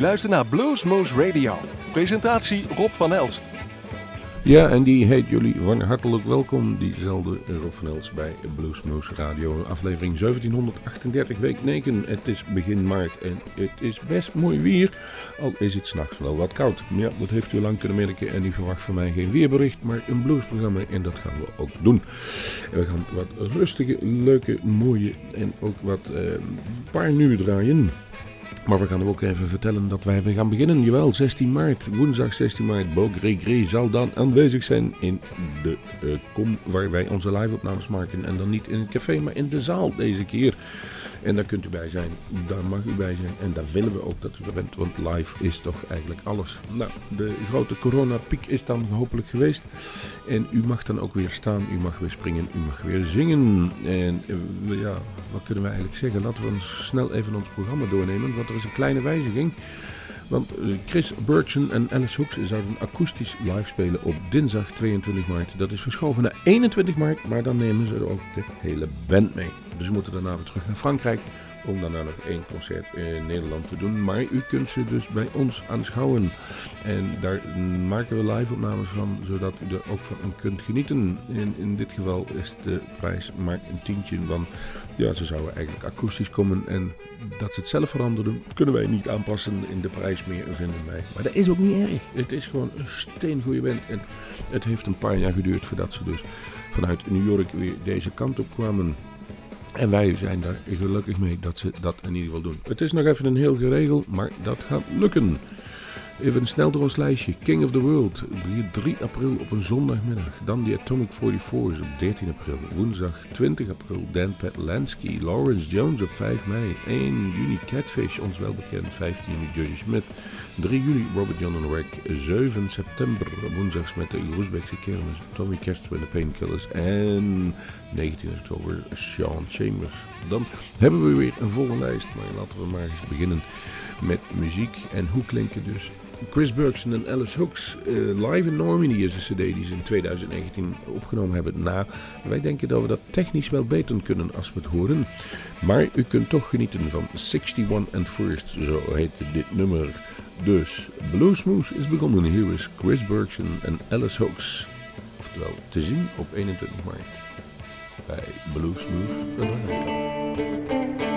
luistert naar Bluesmoose Radio. Presentatie Rob van Elst. Ja, en die heet jullie van hartelijk welkom, diezelfde Rob van Elst bij Bluesmoose Radio. Aflevering 1738, week 9. Het is begin maart en het is best mooi weer, al is het s'nachts wel wat koud. Ja, dat heeft u lang kunnen merken en u verwacht van mij geen weerbericht, maar een bluesprogramma en dat gaan we ook doen. we gaan wat rustige, leuke, mooie en ook wat uh, paar nu draaien. Maar we gaan ook even vertellen dat wij weer gaan beginnen. Jawel, 16 maart, woensdag 16 maart. Bo Gregory zal dan aanwezig zijn in de uh, kom waar wij onze live-opnames maken. En dan niet in het café, maar in de zaal deze keer. En daar kunt u bij zijn, daar mag u bij zijn. En daar willen we ook dat u er bent, want live is toch eigenlijk alles. Nou, de grote coronapiek is dan hopelijk geweest. En u mag dan ook weer staan, u mag weer springen, u mag weer zingen. En uh, ja, wat kunnen we eigenlijk zeggen? Laten we snel even ons programma doornemen, want er is een kleine wijziging. Want eh, Chris Burton en Alice Hooks zouden akoestisch live spelen op dinsdag 22 maart. Dat is verschoven naar 21 maart, maar dan nemen ze ook de hele band mee. Dus we moeten daarna weer terug naar Frankrijk om daarna nog één concert in Nederland te doen. Maar u kunt ze dus bij ons aanschouwen. En daar maken we live opnames van, zodat u er ook van kunt genieten. En in dit geval is de prijs maar een tientje van... Ja, ze zouden eigenlijk akoestisch komen en dat ze het zelf veranderden, kunnen wij niet aanpassen in de prijs meer, vinden wij. Maar dat is ook niet erg. Het is gewoon een steengoede band. En het heeft een paar jaar geduurd voordat ze dus vanuit New York weer deze kant op kwamen. En wij zijn daar gelukkig mee dat ze dat in ieder geval doen. Het is nog even een heel geregeld, maar dat gaat lukken. Even snel door ons lijstje. King of the World, 3 april op een zondagmiddag. Dan die Atomic 44's op 13 april. Woensdag 20 april Dan Petlansky, Lawrence Jones op 5 mei. 1 juni Catfish, ons welbekend. 15 juni Johnny Smith. 3 juli Robert John and Wreck. 7 september woensdags met de Oezbekse kermis. Tommy Kester en de Painkillers. En 19 oktober Sean Chambers. Dan hebben we weer een volle lijst. Maar laten we maar eens beginnen met muziek. En hoe klinken dus Chris Bergson en Alice Hooks uh, live in Normandy is een cd die ze in 2019 opgenomen hebben. Nou, wij denken dat we dat technisch wel beter kunnen als we het horen. Maar u kunt toch genieten van 61 and First, zo heet dit nummer. Dus Bluesmoose is begonnen. Hier is Chris Bergson en Alice Hooks. Oftewel te zien op 21 maart bij Bluesmoose. fresh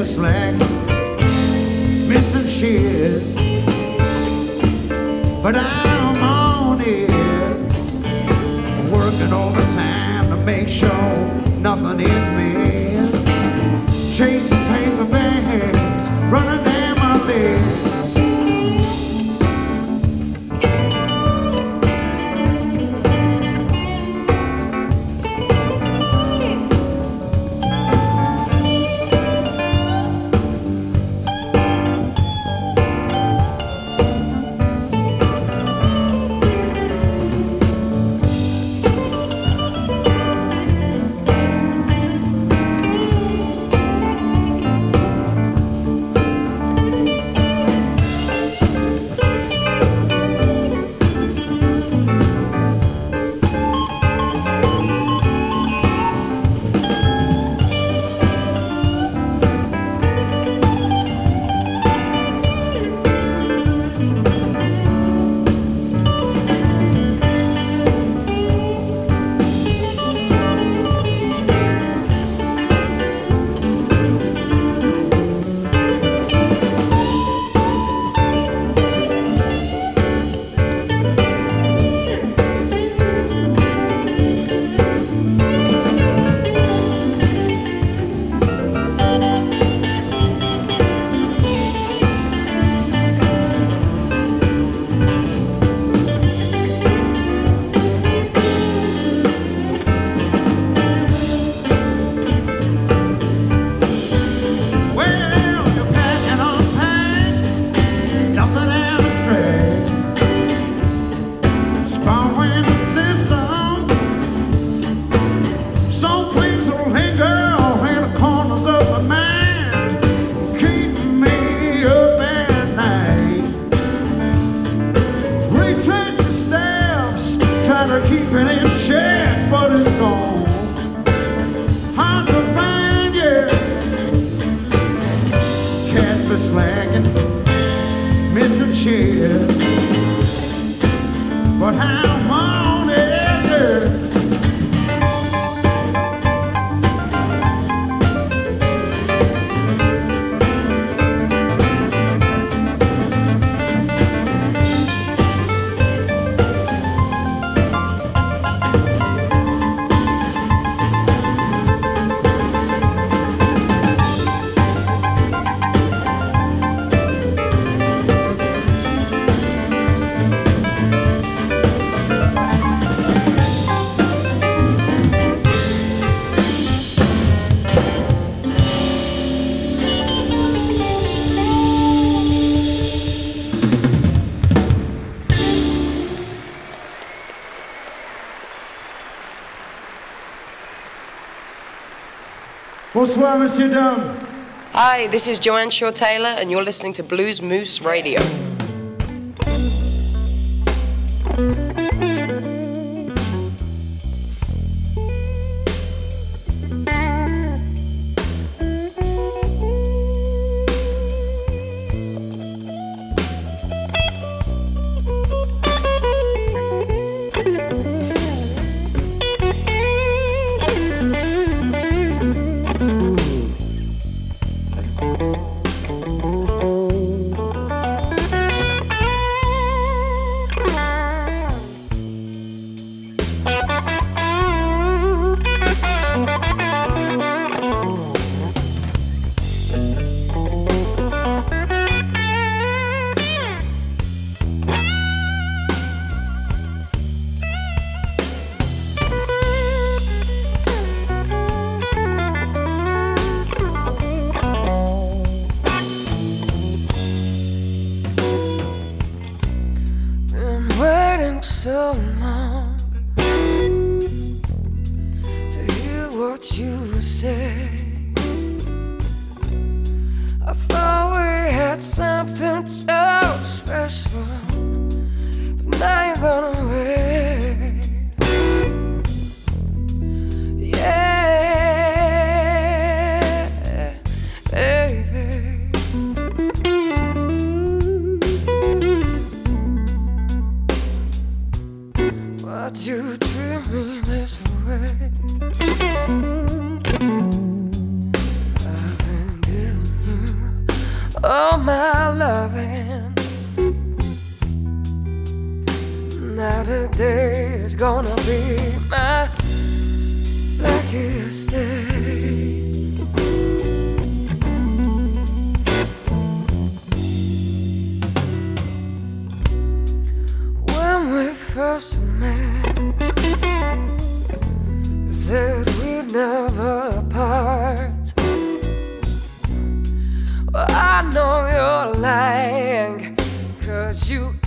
the slack, missing shit. But I'm on it, working overtime to make sure nothing is missed. Bonsoir, Monsieur Hi, this is Joanne Shaw Taylor, and you're listening to Blues Moose Radio. you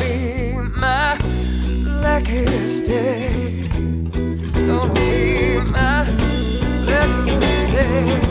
be my luckiest day. Gonna be my luckiest day.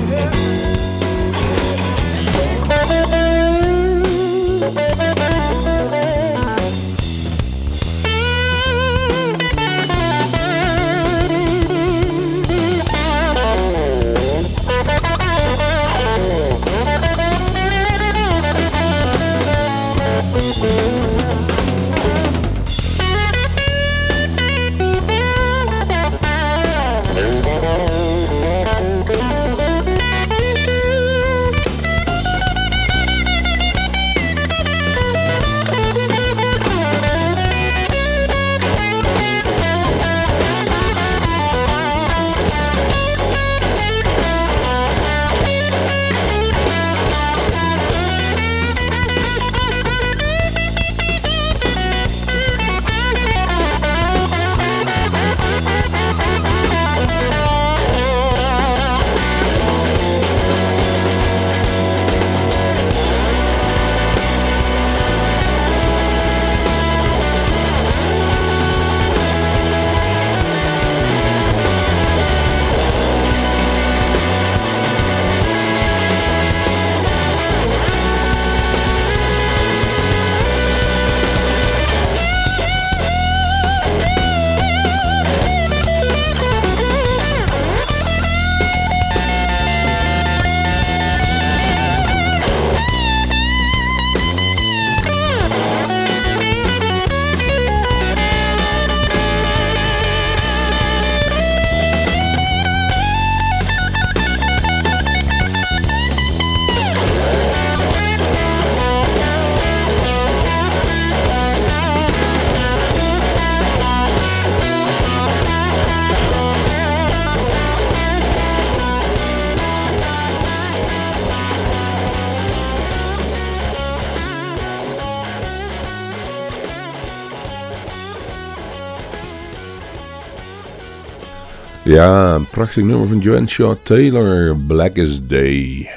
Ja, een prachtig nummer van Joanne Shaw Taylor, Blackest Day.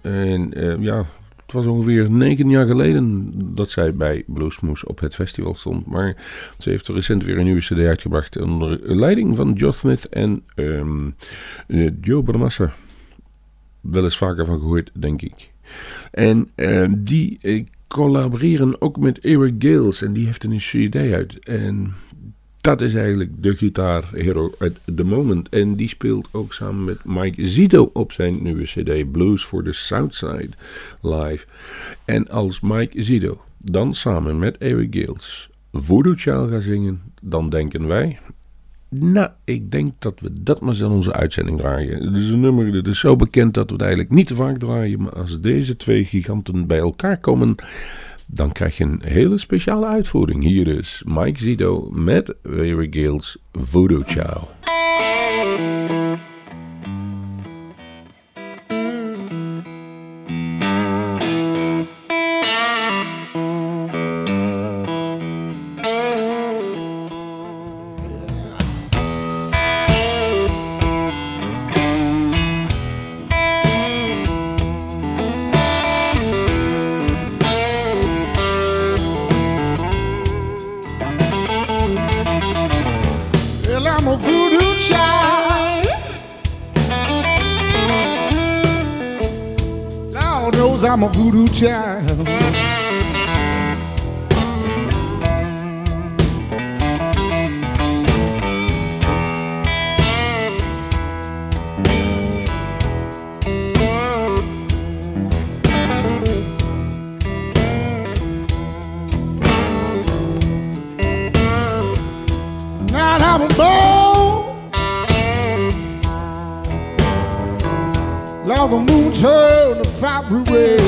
En eh, ja, het was ongeveer negen jaar geleden dat zij bij Bluesmoose op het festival stond. Maar ze heeft recent weer een nieuwe cd uitgebracht onder leiding van Joe Smith en ehm, eh, Joe Bonamassa. Wel eens vaker van gehoord, denk ik. En eh, die collaboreren ook met Eric Gales en die heeft een cd uit. En dat is eigenlijk de gitaarhero at the moment. En die speelt ook samen met Mike Zito op zijn nieuwe CD Blues for the Southside live. En als Mike Zito dan samen met Eric Gales Voodoo Child gaat zingen, dan denken wij. Nou, ik denk dat we dat maar eens in onze uitzending draaien. Het is een nummer dat is zo bekend dat we het eigenlijk niet te vaak draaien. Maar als deze twee giganten bij elkaar komen, dan krijg je een hele speciale uitvoering. Hier is Mike Zito met Eric Gales Voodoo Child. Knows I'm a voodoo child. robbery.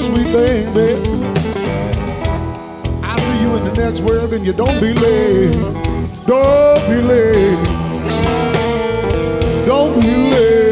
sweet baby. I see you in the next world, and you don't be late. Don't be late. Don't be late.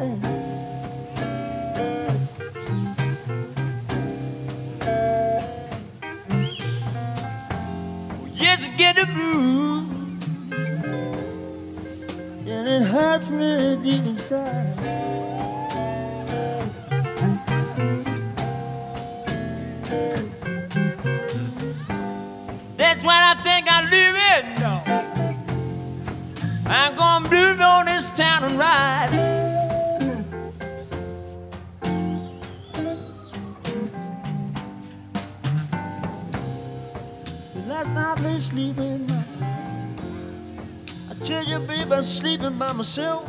嗯。myself.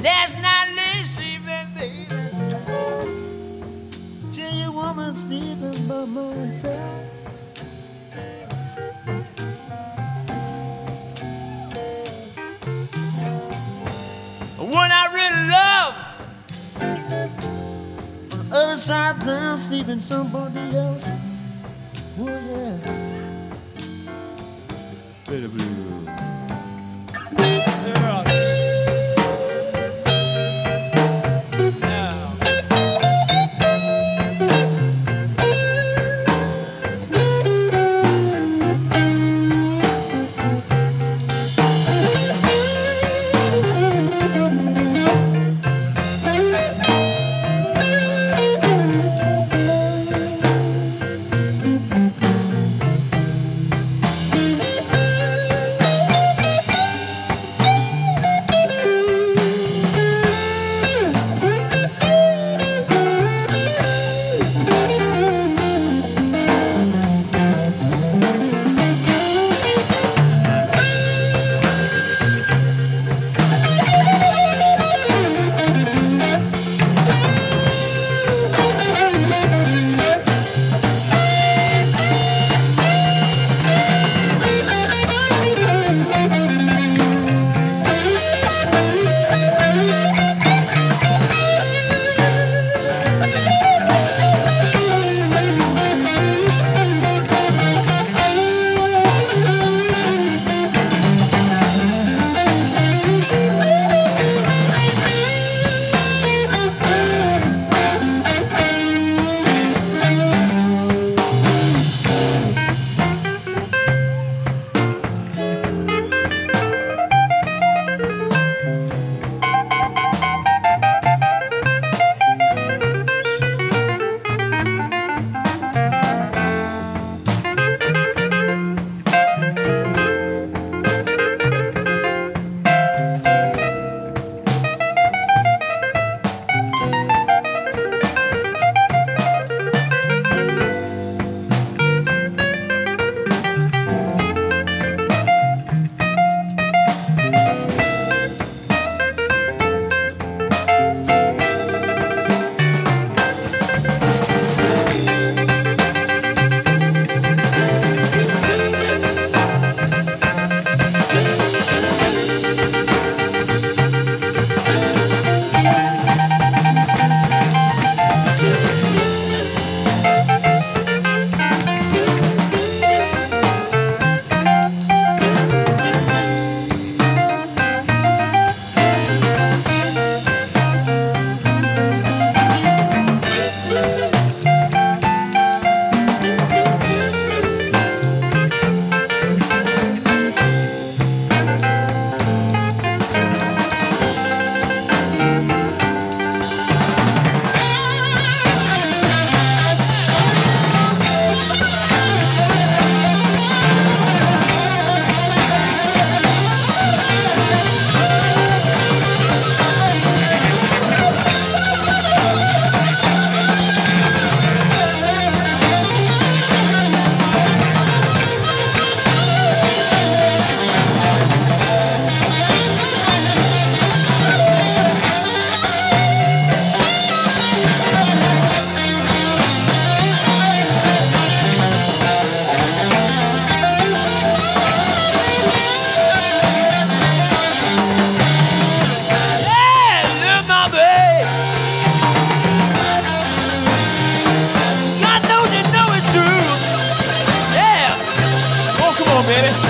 Last night, last baby, tell your woman sleeping by myself. When I really love other side down, sleeping somebody else. baby.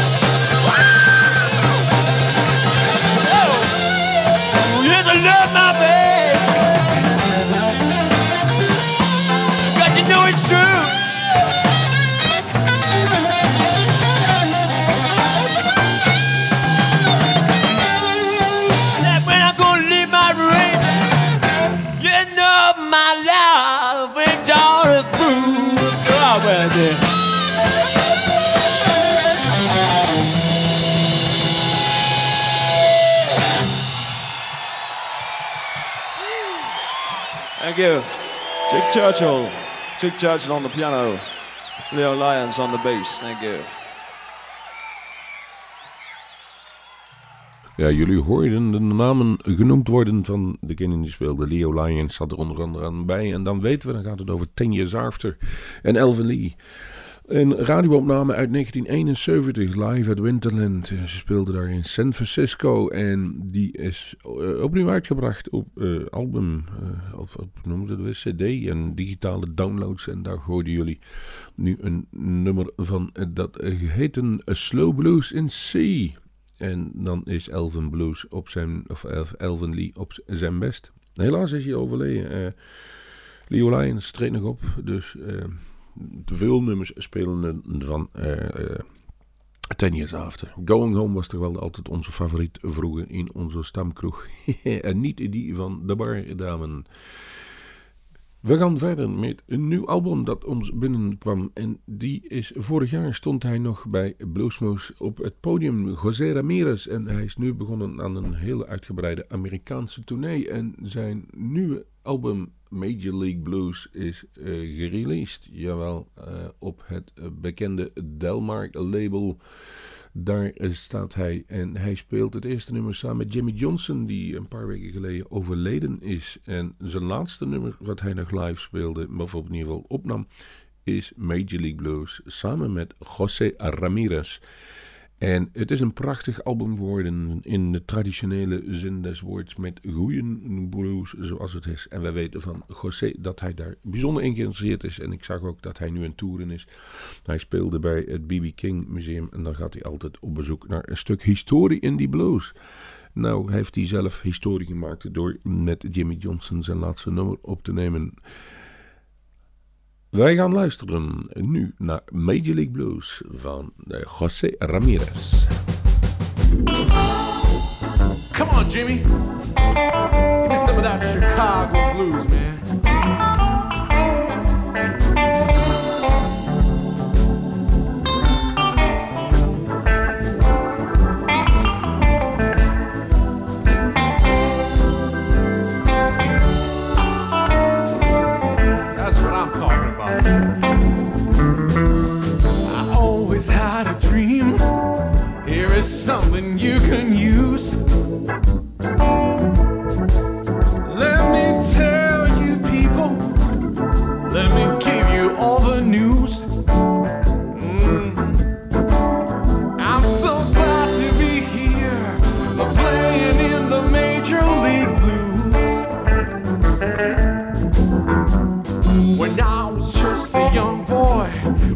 Churchill. Chick Churchill on the piano. Leo Lyons on the bass. Thank you. Ja, jullie hoorden de namen genoemd worden van degene die speelde. Leo Lyons zat er onder andere aan bij. En dan weten we, dan gaat het over Ten Years After en Elvin Lee. Een radioopname uit 1971, live at Winterland. Ze speelde daar in San Francisco en die is uh, opnieuw uitgebracht op uh, album, uh, of op, noemen ze het cd en digitale downloads. En daar hoorden jullie nu een nummer van, dat heet een Slow Blues in C. En dan is Elvin Blues op zijn, of Elvin Lee op zijn best. Helaas is hij overleden. Leo Lyons treedt nog op, dus veel nummers spelen van uh, Ten Years After. Going Home was toch wel altijd onze favoriet vroeger in onze stamkroeg. en niet die van de Bardamen. We gaan verder met een nieuw album dat ons binnenkwam. En die is, vorig jaar stond hij nog bij Bluesmoose op het podium, José Ramirez. En hij is nu begonnen aan een hele uitgebreide Amerikaanse tournee. En zijn nieuwe album Major League Blues is uh, gereleased. Jawel, uh, op het uh, bekende Delmark label. Daar staat hij en hij speelt het eerste nummer samen met Jimmy Johnson, die een paar weken geleden overleden is. En zijn laatste nummer wat hij nog live speelde, of in ieder geval opnam, is Major League Blues samen met José Ramirez. En het is een prachtig album geworden in de traditionele zin des woords met goede blues zoals het is. En wij weten van José dat hij daar bijzonder in geïnteresseerd is. En ik zag ook dat hij nu een toeren is. Hij speelde bij het B.B. King Museum en dan gaat hij altijd op bezoek naar een stuk historie in die blues. Nou heeft hij zelf historie gemaakt door met Jimmy Johnson zijn laatste nummer op te nemen. Wij gaan luisteren nu naar Major League Blues van José Ramirez. Come on, Jimmy. Give me some of that Chicago blues, man. When I was just a young boy,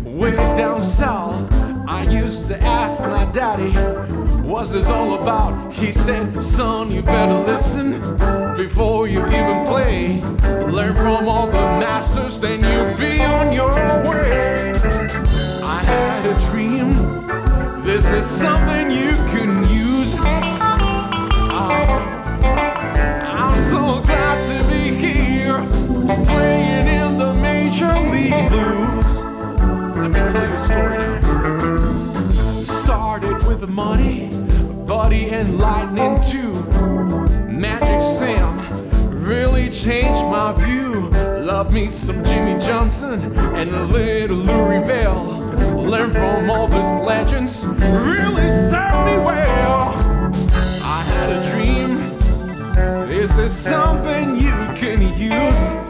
way down south, I used to ask my daddy, What's this all about? He said, Son, you better listen before you even play. Learn from all the masters, then you'll be on your way. I had a dream, this is something you can use. Ah, I'm so glad to be here, playing Blues. Let me tell you a story now. Started with the money, Buddy and Lightning too. Magic Sam really changed my view. Love me some Jimmy Johnson and a little Louis Bell. Learn from all these legends, really served me well. I had a dream. This is something you can use.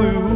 League Blues.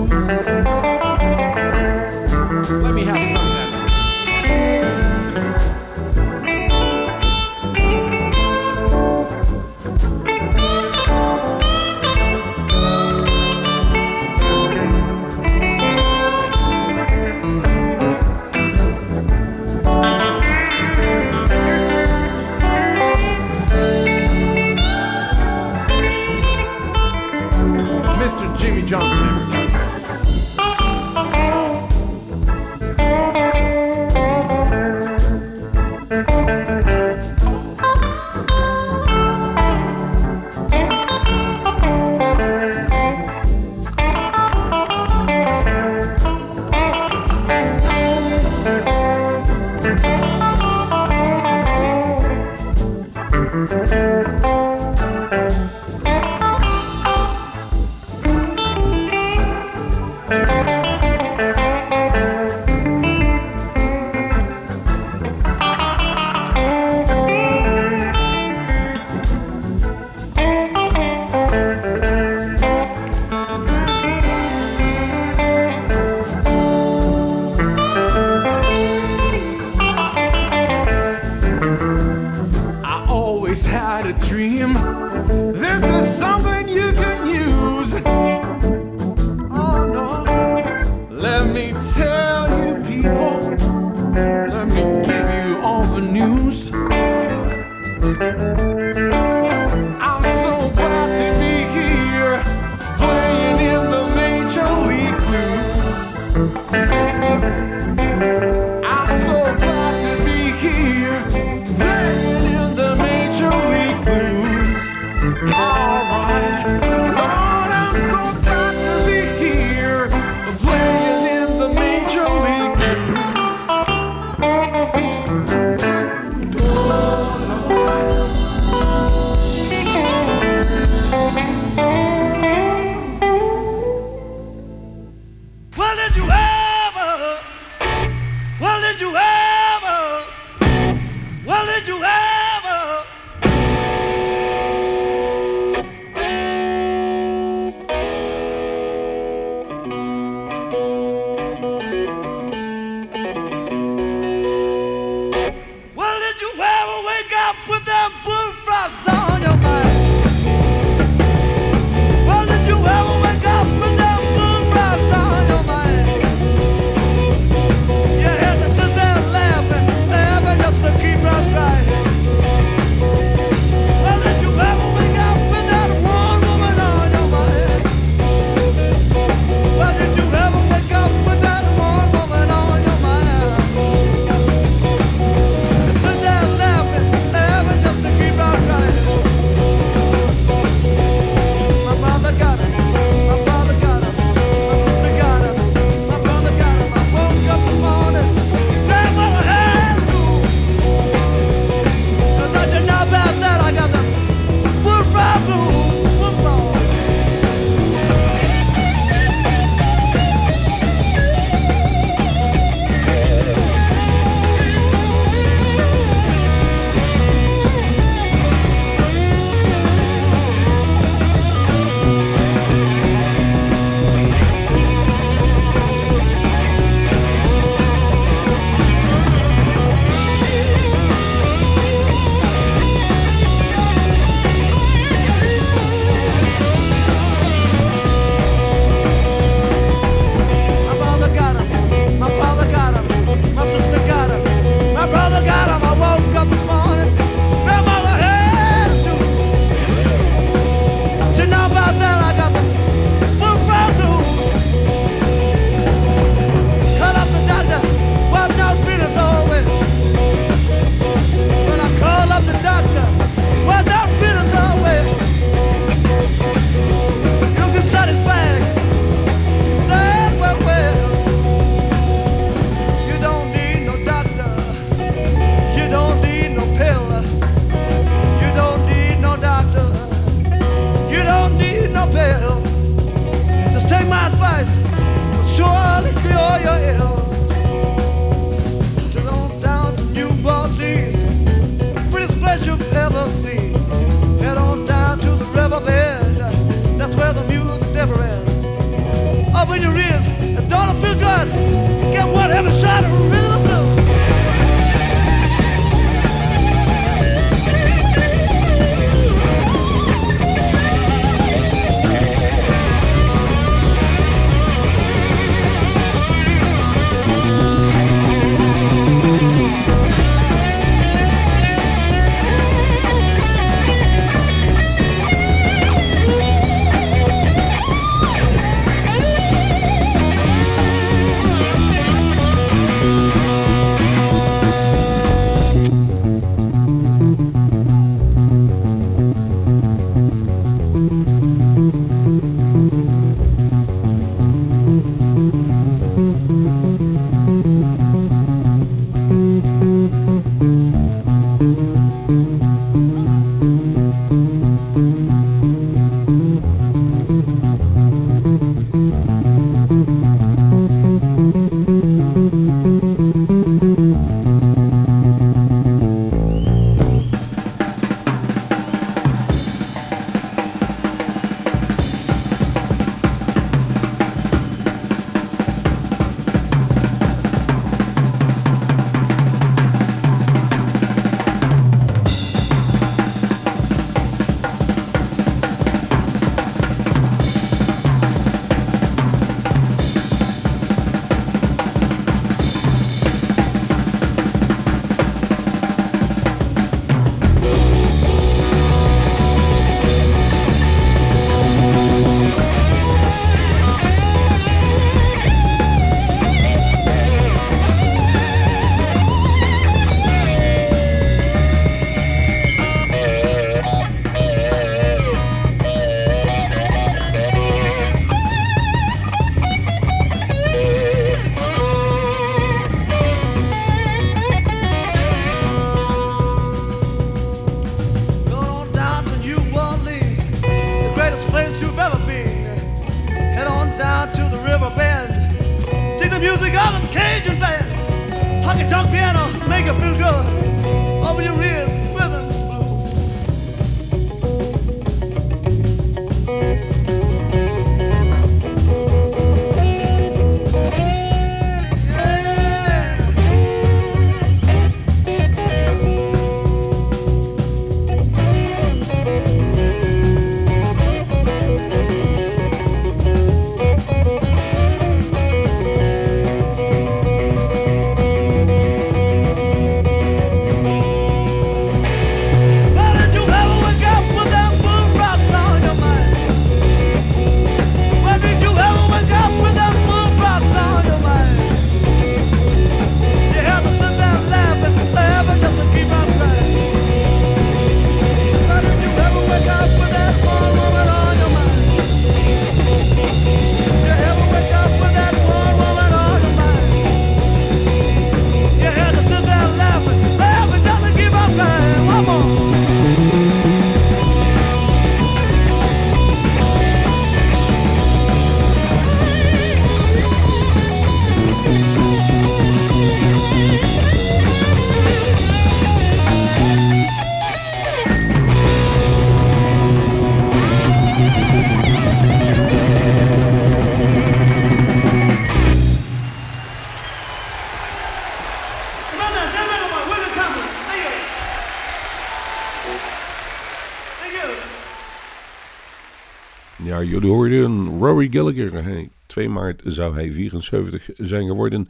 Rory Gallagher. Hij, 2 maart zou hij 74 zijn geworden.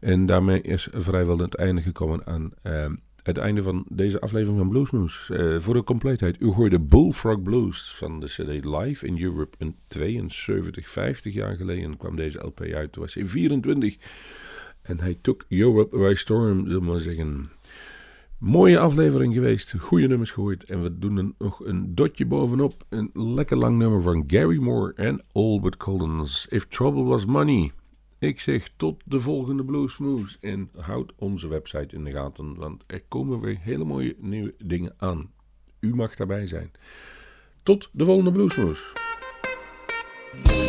En daarmee is vrijwel het einde gekomen aan eh, het einde van deze aflevering van Bluesmoes. Eh voor de compleetheid, u hoorde Bullfrog Blues van de CD Live in Europe in 72, 50 jaar geleden kwam deze LP uit. Toen was hij 24 en hij took Europe by storm, zullen we maar zeggen. Mooie aflevering geweest, goede nummers gehoord. En we doen nog een dotje bovenop. Een lekker lang nummer van Gary Moore en Albert Collins. If Trouble Was Money. Ik zeg tot de volgende Bluesmoes. En houd onze website in de gaten, want er komen weer hele mooie nieuwe dingen aan. U mag daarbij zijn. Tot de volgende Bluesmoes. If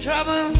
trouble